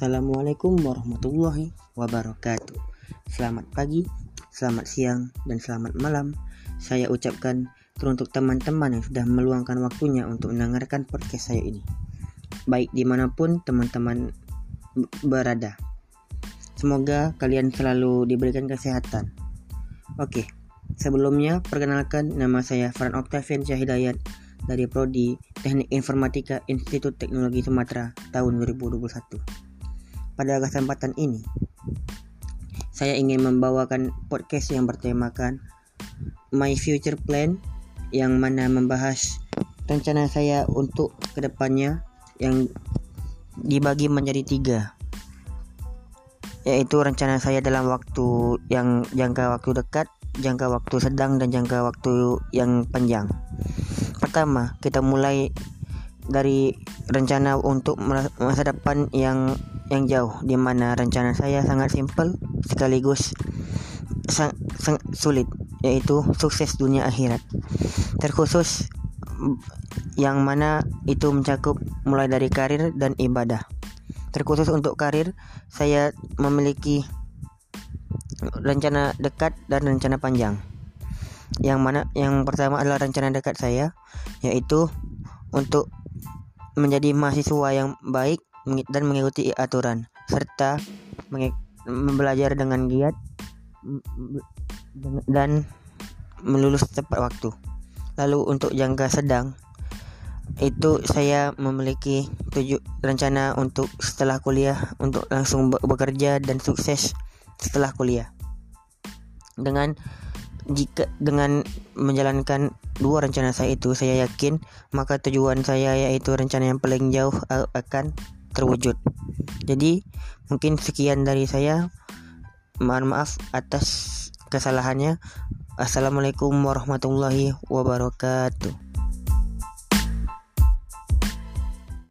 Assalamualaikum warahmatullahi wabarakatuh. Selamat pagi, selamat siang, dan selamat malam. Saya ucapkan teruntuk teman-teman yang sudah meluangkan waktunya untuk mendengarkan podcast saya ini. Baik di mana pun teman-teman berada. Semoga kalian selalu diberikan kesehatan. Oke, sebelumnya perkenalkan nama saya Fran Octavian Syahidayat dari Prodi Teknik Informatika Institut Teknologi Sumatera tahun 2021. Pada kesempatan ini, saya ingin membawakan podcast yang bertemakan My Future Plan yang mana membahas rencana saya untuk ke depannya yang dibagi menjadi tiga yaitu rencana saya dalam waktu yang jangka waktu dekat, jangka waktu sedang dan jangka waktu yang panjang. Pertama, kita mulai dari rencana untuk masa depan yang yang jauh di mana rencana saya sangat simpel sekaligus sang, sang, sulit yaitu sukses dunia akhirat. Terkhusus yang mana itu mencakup mulai dari karir dan ibadah. Terkhusus untuk karir saya memiliki rencana dekat dan rencana panjang. Yang mana yang pertama adalah rencana dekat saya yaitu untuk menjadi mahasiswa yang baik dan mengikuti aturan serta belajar dengan giat dan melulus tepat waktu. Lalu untuk jangka sedang itu saya memiliki tujuh rencana untuk setelah kuliah untuk langsung bekerja dan sukses setelah kuliah. Dengan jika dengan menjalankan dua rencana saya itu saya yakin maka tujuan saya yaitu rencana yang paling jauh akan terwujud. Jadi mungkin sekian dari saya. Mohon maaf atas kesalahannya. Assalamualaikum warahmatullahi wabarakatuh.